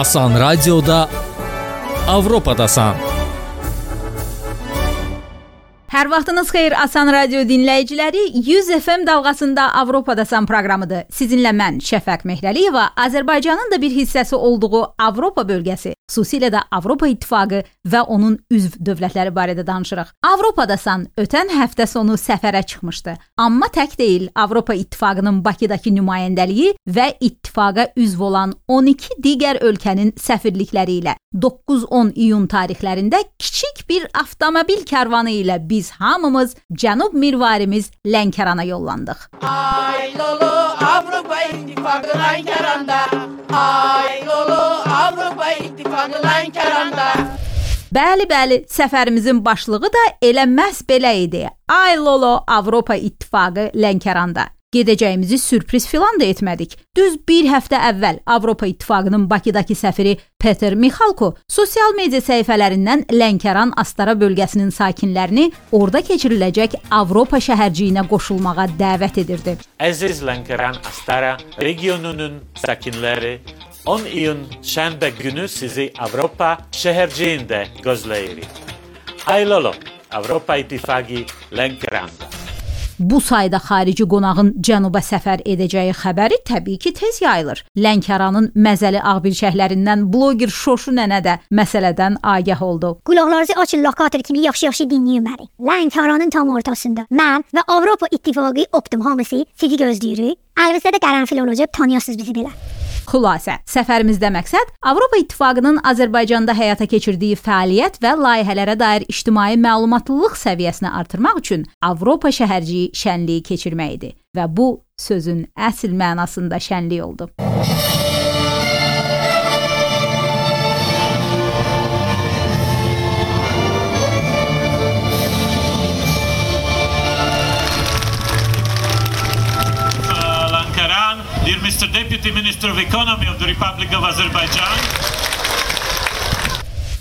асан радиода авропадасан Hər vaxtınız xeyir Asan Radio dinləyiciləri. 100 FM dalğasında Avropadasan proqramıdır. Sizinlə mən Şəfəq Mehrəliyeva Azərbaycanın da bir hissəsi olduğu Avropa bölgəsi, xüsusilə də Avropa İttifaqı və onun üzv dövlətləri barədə danışırıq. Avropadasan ötən həftə sonu səfərə çıxmışdı. Amma tək deyil, Avropa İttifaqının Bakıdakı nümayəndəliyi və ittifaqa üzv olan 12 digər ölkənin səfirlikləri ilə 9-10 iyun tarixlərində kiçik bir avtomobil karvanı ilə biz hamımız cənub mirvarimiz Lənkərana yollandıq. Ay lolo Avrupa İttifakı Lənkəranda. Ay lolo Avrupa İttifakı Lənkəranda. Bəli, bəli, səfərimizin başlığı da elə məhz belə idi. Ay lolo Avropa İttifaqı Lənkəranda. Gedəcəyimizi sürpriz filan da etmədik. Düz bir həftə əvvəl Avropa İttifaqının Bakıdakı səfiri Peter Mixalko sosial media səhifələrindən Lənkəran Astara bölgəsinin sakinlərini orada keçiriləcək Avropa şəhərciyinə qoşulmağa dəvət edirdi. Əziz Lənkəran Astara regionunun sakinləri 10 iyun şənbə günü sizi Avropa şəhərciyində gözləyirik. Aylolo, Avropa İttifaqı Lənkəranda. Bu sayda xarici qonağın cənuba səfər edəcəyi xəbəri təbii ki, tez yayılır. Lənkəranın məzəli ağbirçəklərindən bloger Şoşu nənə də məsələdən agah oldu. Qulaqlarınızı açın lokator kimi yaxşı-yaxşı dinləyin məni. Lənkəranın tam ortasında mən və Avropa İttifaqı Optum hamısı sizi gözləyirik. Əlbəttə də qərənfil olacaq, tanıyasınız bizi belə. Xülasə, səfərimizdə məqsəd Avropa İttifaqının Azərbaycanda həyata keçirdiyi fəaliyyət və layihələrə dair ictimai məlumatlılıq səviyyəsini artırmaq üçün Avropa şəhərciyi şənliyi keçirmək idi və bu sözün əsl mənasında şənlik oldu. Deputy Minister of Economy of the Republic of Azerbaijan,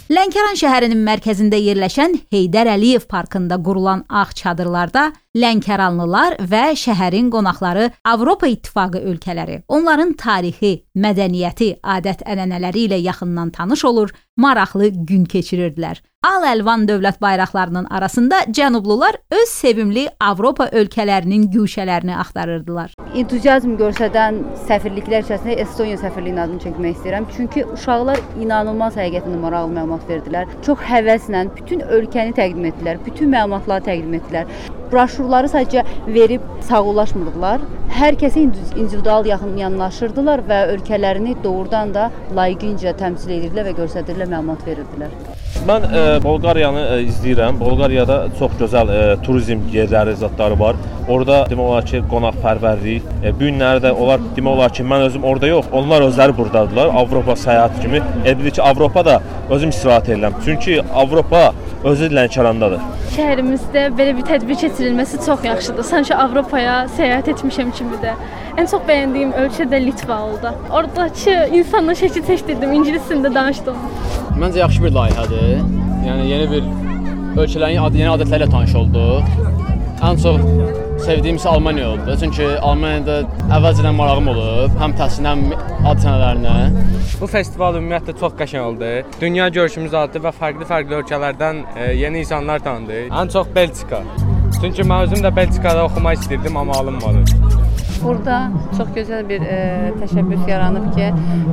Lənkəran şəhərinin mərkəzində yerləşən Heydər Əliyev parkında qurulan ağ çadırlarda Lənkəranlılar və şəhərin qonaqları Avropa İttifaqı ölkələri, onların tarixi, mədəniyyəti, adət-ənənələri ilə yaxından tanış olur, maraqlı gün keçirirdilər. Al-əlvan dövlət bayraqlarının arasında cənublular öz sevimli Avropa ölkələrinin güşələrini axtarırdılar. entuziazm göstərən səfirliklər içərisində Estoniya səfirliyinin adını çəkmək istəyirəm. Çünki uşaqlar inanılmaz həqiqətən maraqlı məlumat verdilər. Çox həvəslə bütün ölkəni təqdim etdilər, bütün məlumatları təqdim etdilər. Broşurları sadəcə verib sağollaşmırdılar. Hər kəsə indi- individual yaxın yanlaşırdılar və ölkələrini doğrudan da layiqincə təmsil edirdilər və göstərirdilər, məlumat verirdilər. Mən e, Bolqariyanı e, izləyirəm. Bolqariyada çox gözəl e, turizm yerləri, zətləri var. Orada demək olar ki, qonaqpərvərlik, e, bu günləri də onlar demək olar ki, mən özüm orada yox, onlar özləri burdadılar. Avropa səyahət kimi. E, də ki, Avropada özüm istirahət edirəm. Çünki Avropa özü Lənkərandadır. Şəhərimizdə belə bir tədbir keçirilməsi çox yaxşıdır. Sanki Avropaya səyahət etmişəm kimi də. Ən çox bəyəndiyim ölkə də Litva oldu. Oradakı insanla şəkil çəkdirdim, ingilis dilində danışdım. Məncə yaxşı bir layihədir. Yəni yeni bir ölkələrin ad yeni adətlərlə tanış olduq. Ən çox sevdiyim isə Almaniya oldu. Çünki Almaniyada əvvəlcədən marağım olub, həm təhsilinə, həm ad sənələrinə. Bu festival ümumiyyətlə çox qəşəng oldu. Dünya görüşümüz artdı və fərqli-fərqli ölkələrdən e, yeni insanlar tanıdıq. Ən çox Belçika. Çünki mən özüm də Belçikada oxumaq istirdim, amma alınmadı. Burada çox gözəl bir e, təşəbbüs yaranıb ki,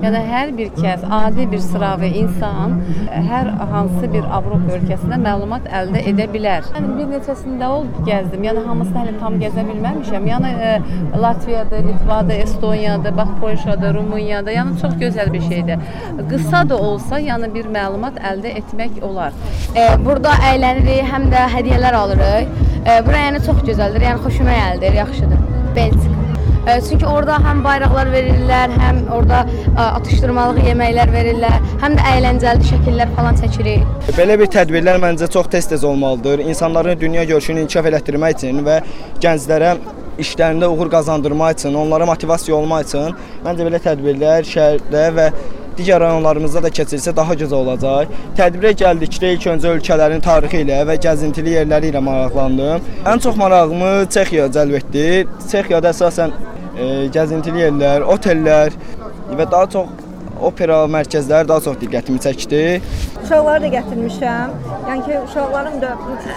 yəni hər bir kəs, adi bir sıravi insan e, hər hansı bir Avropa ölkəsindən məlumat əldə edə bilər. Mən bir neçəsində olub gəzdim. Yəni hamısını hələ tam gəzə bilməmişəm. Yəni e, Latviyada, Litvada, Estoniyada, bax Polşada, Rumuniyada, yəni çox gözəl bir şeydir. Qısa da olsa, yəni bir məlumat əldə etmək olar. E, burada əylənirik, həm də hədiyyələr alırıq. E, bura yəni çox gözəldir. Yəni xoşuma gəldi, yaxşıdır. Belçika. Çünki orada həm bayraqlar verirlər, həm orada e, atışdırmalıq yeməklər verirlər, həm də əyləncəli şəkillər falan çəkirik. Belə bir tədbirlər məncə çox tez-tez olmalıdır. İnsanların dünya görüşünü inkişaf elətdirmək üçün və gənclərə işlərində uğur qazandırmaq üçün, onlara motivasiya olmaq üçün məncə belə tədbirlər şəhərdə və digər rayonlarımızda da keçirilsə daha gözəl olacaq. Tədbirə gəldikdə ilk öncə ölkələrin tarixi ilə və gəzintili yerləri ilə maraqlandım. Ən çox marağımı Çexiya cəlb etdi. Çexiyada əsasən gəzintili yerlər, otellər və daha çox opera mərkəzləri daha çox diqqətimi çəkdi. Uşaqları da gətirmişəm. Yəni ki, uşaqlarım da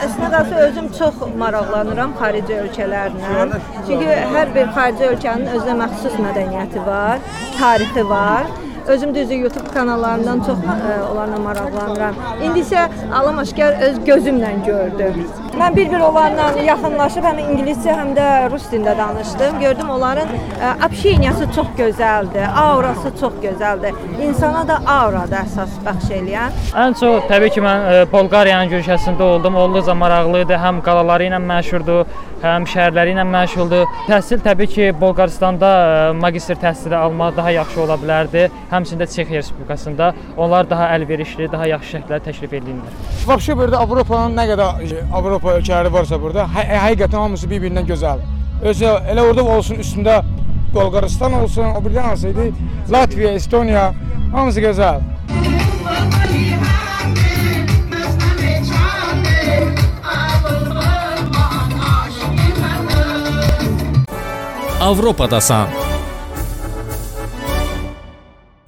əslində qalsa özüm çox maraqlanıram xarici ölkələrlə. Çünki hər bir xarici ölkənin özünə məxsus mədəniyyəti var, tarixi var. Özüm düzü YouTube kanallarından çox e, ə, onlarla maraqlanıram. İndi isə Alam Aşkar öz gözümlə gördüm. Mən bir-bir onlarla yaxınlaşıb həm ingiliscə, həm də rus dilində danışdım. Gördüm onların e, obşeniyası çox gözəldir, aurası çox gözəldir. İnsana da aura da əsas bəxş eləyən. Ən çox təbii ki, mən e, Bolqariyanın görüşəsində oldum. Olduqca maraqlı idi, həm qalaları ilə məşhurdur, həm şəhərləri ilə məşhurdur. Təhsil təbii ki, Bolqarıstanda e, magistr təhsili almaq daha yaxşı ola bilərdi. Həmçində Çexiya Respublikasında onlar daha əlverişli, daha yaxşı şərtlər təklif edirlər. Vəbşə burada Avropanın nə qədər Avropa ölkələri varsa burada, hə həqiqətən hamısı bir-birindən gözəl. Özü elə orada olsun üstündə Bolqarıstan olsun, o birdən idi? Latviya, Estoniya, hamısı gözəl. Avropadasan.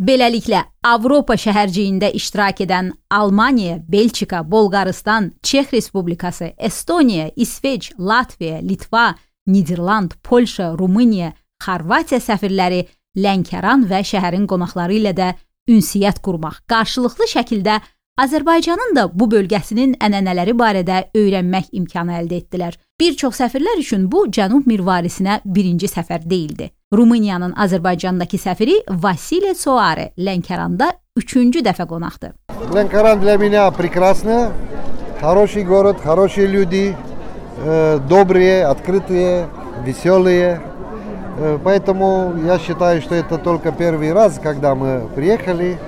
Beləliklə, Avropa şəhərciyində iştirak edən Almaniya, Belçika, Bolqarıstan, Çex Respublikası, Estoniya, İsveç, Latviya, Litva, Niderland, Polşa, Rumıniya, Xorvatiya səfirləri Lənkəran və şəhərin qonaqları ilə də ünsiyyət qurmaq, qarşılıqlı şəkildə Azərbaycanın da bu bölgəsinin ənənələri barədə öyrənmək imkanı əldə etdilər. Bir çox səfirlər üçün bu cənub mirvarisinə birinci səfər deyildi. Rumıniyanın Azərbaycandakı səfiri Vasile Soare Lənkəranda 3-cü dəfə qonaqdır. Ленкоран для меня прекрасно. Хороший город, хорошие люди, э, добрые, открытые, веселые. Э, Поэтому я считаю, что это только первый раз, когда мы приехали.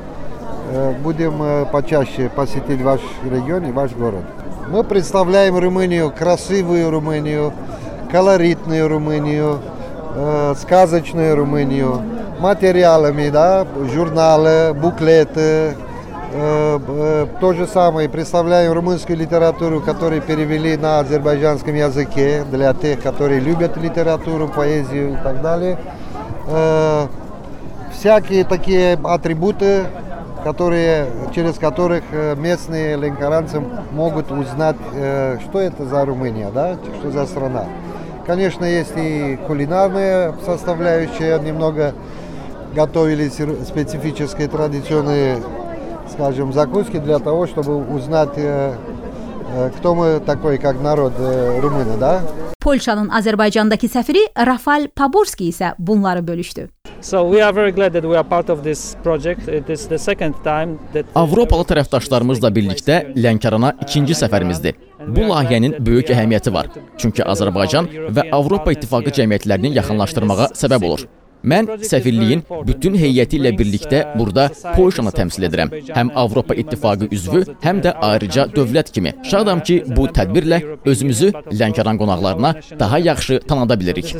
Э, Будем э, почаще посетить ваш регион и ваш город. Мы представляем Румынию, красивую Румынию, колоритную Румынию, э, сказочную Румынию, материалами, да, журналы, буклеты. Э, э, То же самое представляем румынскую литературу, которую перевели на азербайджанском языке для тех, которые любят литературу, поэзию и так далее. Э, Всякие такие атрибуты, которые, через которых э, местные ленкоранцы могут узнать, э, что это за Румыния, да, что за страна. Конечно, есть и кулинарная составляющая, немного готовились специфические традиционные, скажем, закуски для того, чтобы узнать, э, кто мы такой, как народ румыны, да. Polşanın Azərbaycandakı səfiri Rafal Paborski isə bunları. So we are very glad that we are part of this project. It is the second time that Avropalı tərəfdaşlarımızla birlikdə Lənkərana ikinci səfərimizdir. Bu layihənin böyük əhəmiyyəti var. Çünki Azərbaycan və Avropa İttifaqı cəmiyyətlərini yaxınlaşdırmağa səbəb olur. Mən səfirliyin bütün heyəti ilə birlikdə burada Polşanı təmsil edirəm. Həm Avropa İttifaqı üzvü, həm də ayrıca dövlət kimi. Şadam ki, bu tədbirlə özümüzü Lənkəran qonaqlarına daha yaxşı tanıda bilirik.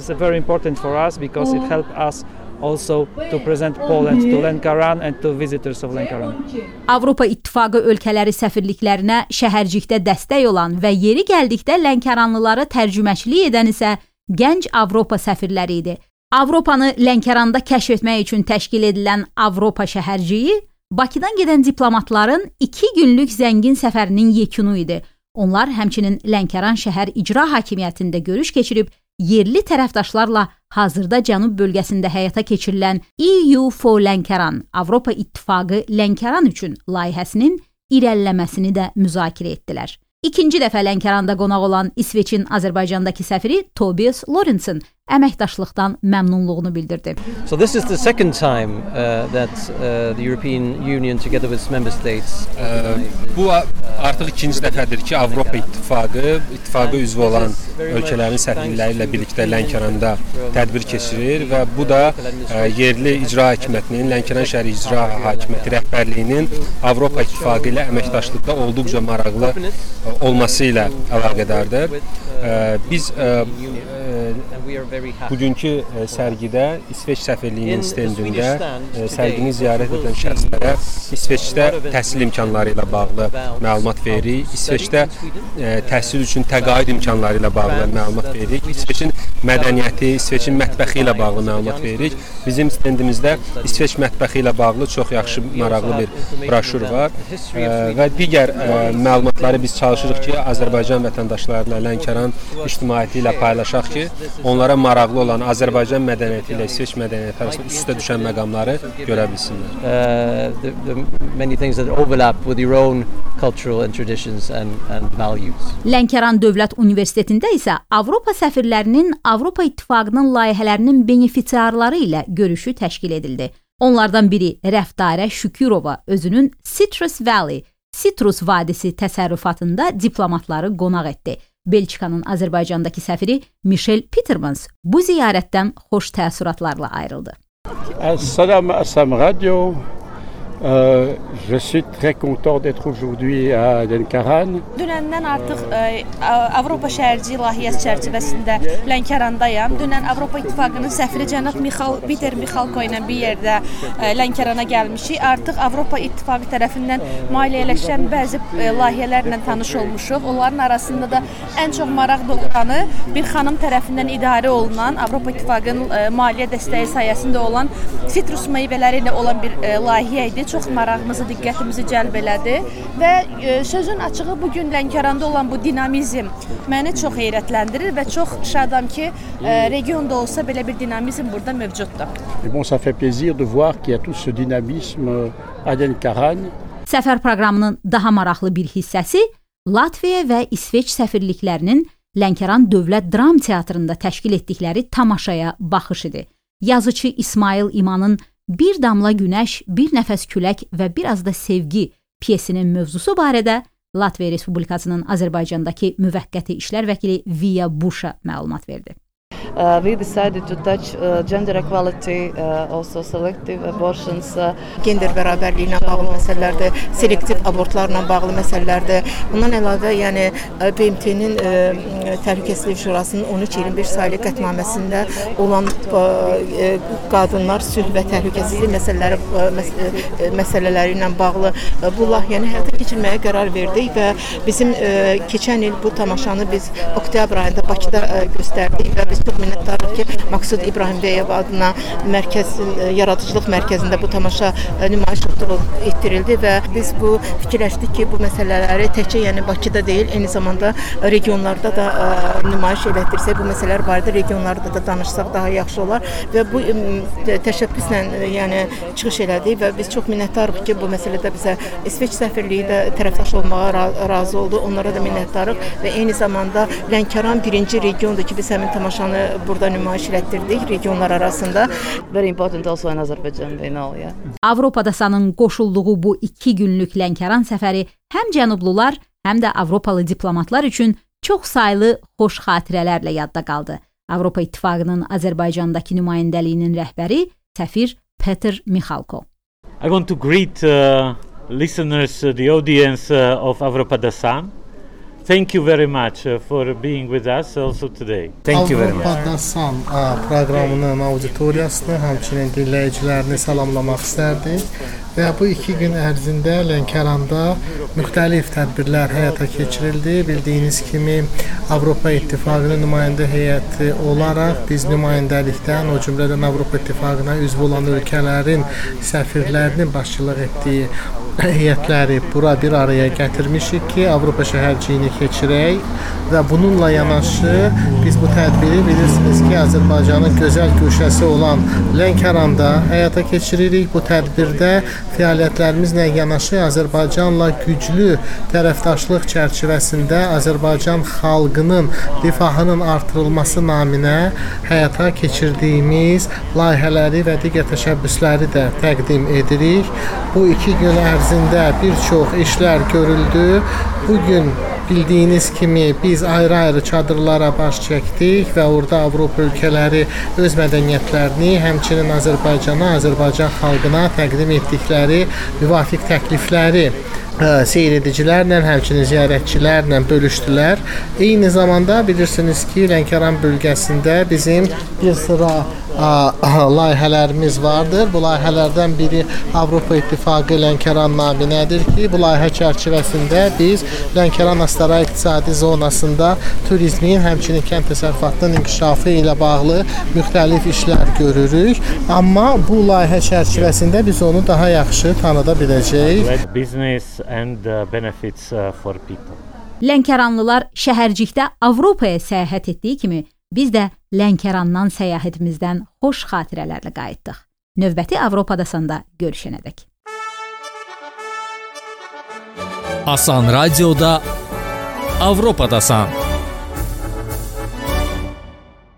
Also to present Poland to Lenkaran and to visitors of Lenkaran. Avropa İttifaqı ölkələri səfirliklərinə şəhərcikdə dəstək olan və yeri gəldikdə Lənkəranlılara tərcüməçilik edən isə gənc Avropa səfirləri idi. Avropanı Lənkəranda kəşf etmək üçün təşkil edilən Avropa şəhərciyi Bakıdan gedən diplomatların 2 günlük zəngin səfərinin yekunu idi. Onlar həmçinin Lənkəran şəhər icra hakimiyyətində görüş keçirib yerli tərəfdaşlarla hazırda cənub bölgəsində həyata keçirilən EU for Lənkəran, Avropa İttifaqı Lənkəran üçün layihəsinin irəliləməsini də müzakirə etdilər. İkinci dəfə Lənkəranda qonaq olan İsveçin Azərbaycandakı səfiri Tobias Lorensen əməkdaşlıqdan məmnunluğunu bildirdi. So this is the second time uh, that uh, the European Union, together with its member states, Ə, Bu artıq ikinci dəfədir ki, Avropa İttifaqı, ittifaqa üzv olan ölkələrin səfirləri ilə birlikdə Lənkəranda tədbir keçirir və bu da ə, yerli icra hakimiyyətinin, Lənkəran şəhəri icra hakimiyyəti rəhbərliyinin Avropa İttifaqı ilə əməkdaşlıqda olduqca maraqlı ə, olması ilə əlaqədardır. Ə, Biz ə, ə, bugünkü e, sərgidə İsveç səfirliyinin stendində e, sərgini ziyarət edən şəxslərə İsveçdə təhsil imkanları ilə bağlı məlumat veririk. İsveçdə e, təhsil üçün təqaüd imkanları ilə bağlı məlumat veririk. İsveçin mədəniyyəti, İsveçin mətbəxi ilə bağlı məlumat veririk. Bizim stendimizdə İsveç mətbəxi ilə bağlı çox yaxşı, maraqlı bir broşur var və digər məlumatları biz çalışırıq ki, Azərbaycan vətəndaşlarına Lənkəran ictimaiyyəti ilə paylaşaq ki, onlara maraqlı olan Azərbaycan mədəniyyəti ilə İsveç mədəniyyəti arasında üstə düşən məqamları görə bilsinlər. Uh, the, the many things that overlap with your own cultural and traditions and, and values. Lənkəran Dövlət Universitetində isə Avropa səfirlərinin Avropa İttifaqının layihələrinin benefisiarları ilə görüşü təşkil edildi. Onlardan biri Rəftarə Şükürova özünün Citrus Valley, Citrus vadisi təsərrüfatında diplomatları qonaq etdi. Belçikanın Azərbaycandakı səfiri Michel Petermans bu ziyarətdən xoş təəssüratlarla ayrıldı. Salam Assam Radio. Euh, je suis très content d'être aujourd'hui à Lənkəran. Dünəndən artıq ə, Avropa şəhərci layihəsi çərçivəsində Lənkərandayam. Dünən Avropa İttifaqının səfiri cənab Mixal Peter Mixalko ilə bir yerdə ə, Lənkərana gəlmişik. Artıq Avropa İttifaqı tərəfindən maliyyələşən bəzi ə, layihələrlə tanış olmuşuq. Onların arasında da ən çox maraq doğuranı bir xanım tərəfindən idarə olunan Avropa İttifaqının ə, maliyyə dəstəyi sayəsində olan sitrus meyvələri ilə olan bir ə, layihə idi çox marağımızı, diqqətimizi cəlb elədi və e, sözün açığı bu gün Lənkəranda olan bu dinamizm məni çox heyrətləndirir və çox şadam ki, e, regionda olsa belə bir dinamizm burada mövcuddur. Bon, ça fait plaisir de voir qu'il y a tout ce dynamisme à Lənkəran. Səfər proqramının daha maraqlı bir hissəsi Latviya və İsveç səfirliklərinin Lənkəran Dövlət Dram Teatrında təşkil etdikləri tamaşaya baxış idi. Yazıçı İsmail İmanın Bir damla günəş, bir nəfəs külək və bir az da sevgi pyesinin mövzusu barədə Latviya Respublikasının Azərbaycandakı müvəqqəti işlər vəkili Via Busha məlumat verdi. Uh, we decided to touch uh, gender equality, uh, also selective abortions. Uh, Gender bərabərliyi ilə bağlı məsələlərdir, selektiv abortlarla bağlı məsələlərdir. Bundan əlavə, yəni BMT-nin Təhlükəsizlik Şurasının 13-21 saylı qətnaməsində olan ə, qadınlar sülh və təhlükəsizlik məsələləri ə, məsələləri ilə bağlı bu layihəni həyata keçirməyə qərar verdik və bizim ə, keçən il bu tamaşanı biz oktyabr ayında Bakıda ə, göstərdik və biz çox minnətdarıq ki, Maqsud İbrahimbəyev adına mərkəz yaradıcılıq mərkəzində bu tamaşa nümayiş etdirildi və biz bu fikirləşdik ki, bu məsələləri təkcə yəni Bakıda deyil, eyni zamanda regionlarda da ə, nümayiş elətdirsək, bu məsələlər barədə regionlarda da danışsaq daha yaxşı olar və bu təşəbbüslə yəni çıxış elədik və biz çox minnətdarıq ki, bu məsələdə bizə İsveç səfirliyi də tərəfdaş olmağa ra razı oldu. Onlara da minnətdarıq və eyni zamanda Lənkəran birinci regiondur ki, biz həmin tamaşanı burada nümayiş etdirdik regionlar arasında. Very important also in Azerbaijan, know, yeah. Avropadasanın qoşulduğu bu 2 günlük Lənkəran səfəri həm cənublular, həm də Avropalı diplomatlar üçün çox saylı xoş xatirələrlə yadda qaldı. Avropa İttifaqının Azərbaycandakı nümayəndəliyinin rəhbəri səfir Peter Mixalko. I want to greet uh, listeners, uh, the audience uh, of Avropadasan. Thank you very much uh, for being with us also today. Thank you very much. Avropadasan proqramının auditoriyasını, həmçinin dinləyicilərini salamlamaq istərdik. Və bu iki gün ərzində Lənkəranda müxtəlif tədbirlər həyata keçirildi. Bildiyiniz kimi Avropa İttifaqının nümayəndə heyəti olaraq biz nümayəndəlikdən, o cümlədən Avropa İttifaqına üzv olan ölkələrin səfirlərinin başçılıq etdiyi heyətləri bura bir araya gətirmişik ki, Avropa şəhərciyini keçirək və bununla yanaşı biz bu tədbiri bilirsiniz ki, Azərbaycanın gözəl güşəsi olan Lənkəranda həyata keçiririk. Bu tədbirdə fəaliyyətlərimizlə yanaşı Azərbaycanla güclü tərəfdaşlıq çərçivəsində Azərbaycan xalqının difahının artırılması naminə həyata keçirdiyimiz layihələri və digər təşəbbüsləri də təqdim edirik. Bu iki gün ərzində bir çox işlər görüldü. Bu gün bildiyiniz kimi biz ayrı-ayrı çadırlara baş çəkdik və orada Avropa ölkələri öz mədəniyyətlərini, həmçinin Azərbaycana, Azərbaycan xalqına təqdim etdikləri müvafiq təklifləri seyr edicilərlə, həmçinin ziyarətçilərlə bölüşdülər. Eyni zamanda bilirsiniz ki, Lənkəran bölgəsində bizim bir sıra layihələrimiz vardır. Bu layihələrdən biri Avropa İttifaqı Lənkəran naminədir ki, bu layihə çərçivəsində biz Lənkəran Astara iqtisadi zonasında turizmin, həmçinin kənd təsərrüfatının inkişafı ilə bağlı müxtəlif işlər görürük. Amma bu layihə çərçivəsində biz onu daha yaxşı tanıda biləcəyik. Business and uh, benefits uh, for people. Lənkəranlılar şəhərcikdə Avropaya səyahət etdiyi kimi biz də Lənkərandan səyahətimizdən xoş xatirələrlə qayıtdıq. Növbəti Avropadasanda görüşənədək. Asan Radioda Avropadasan.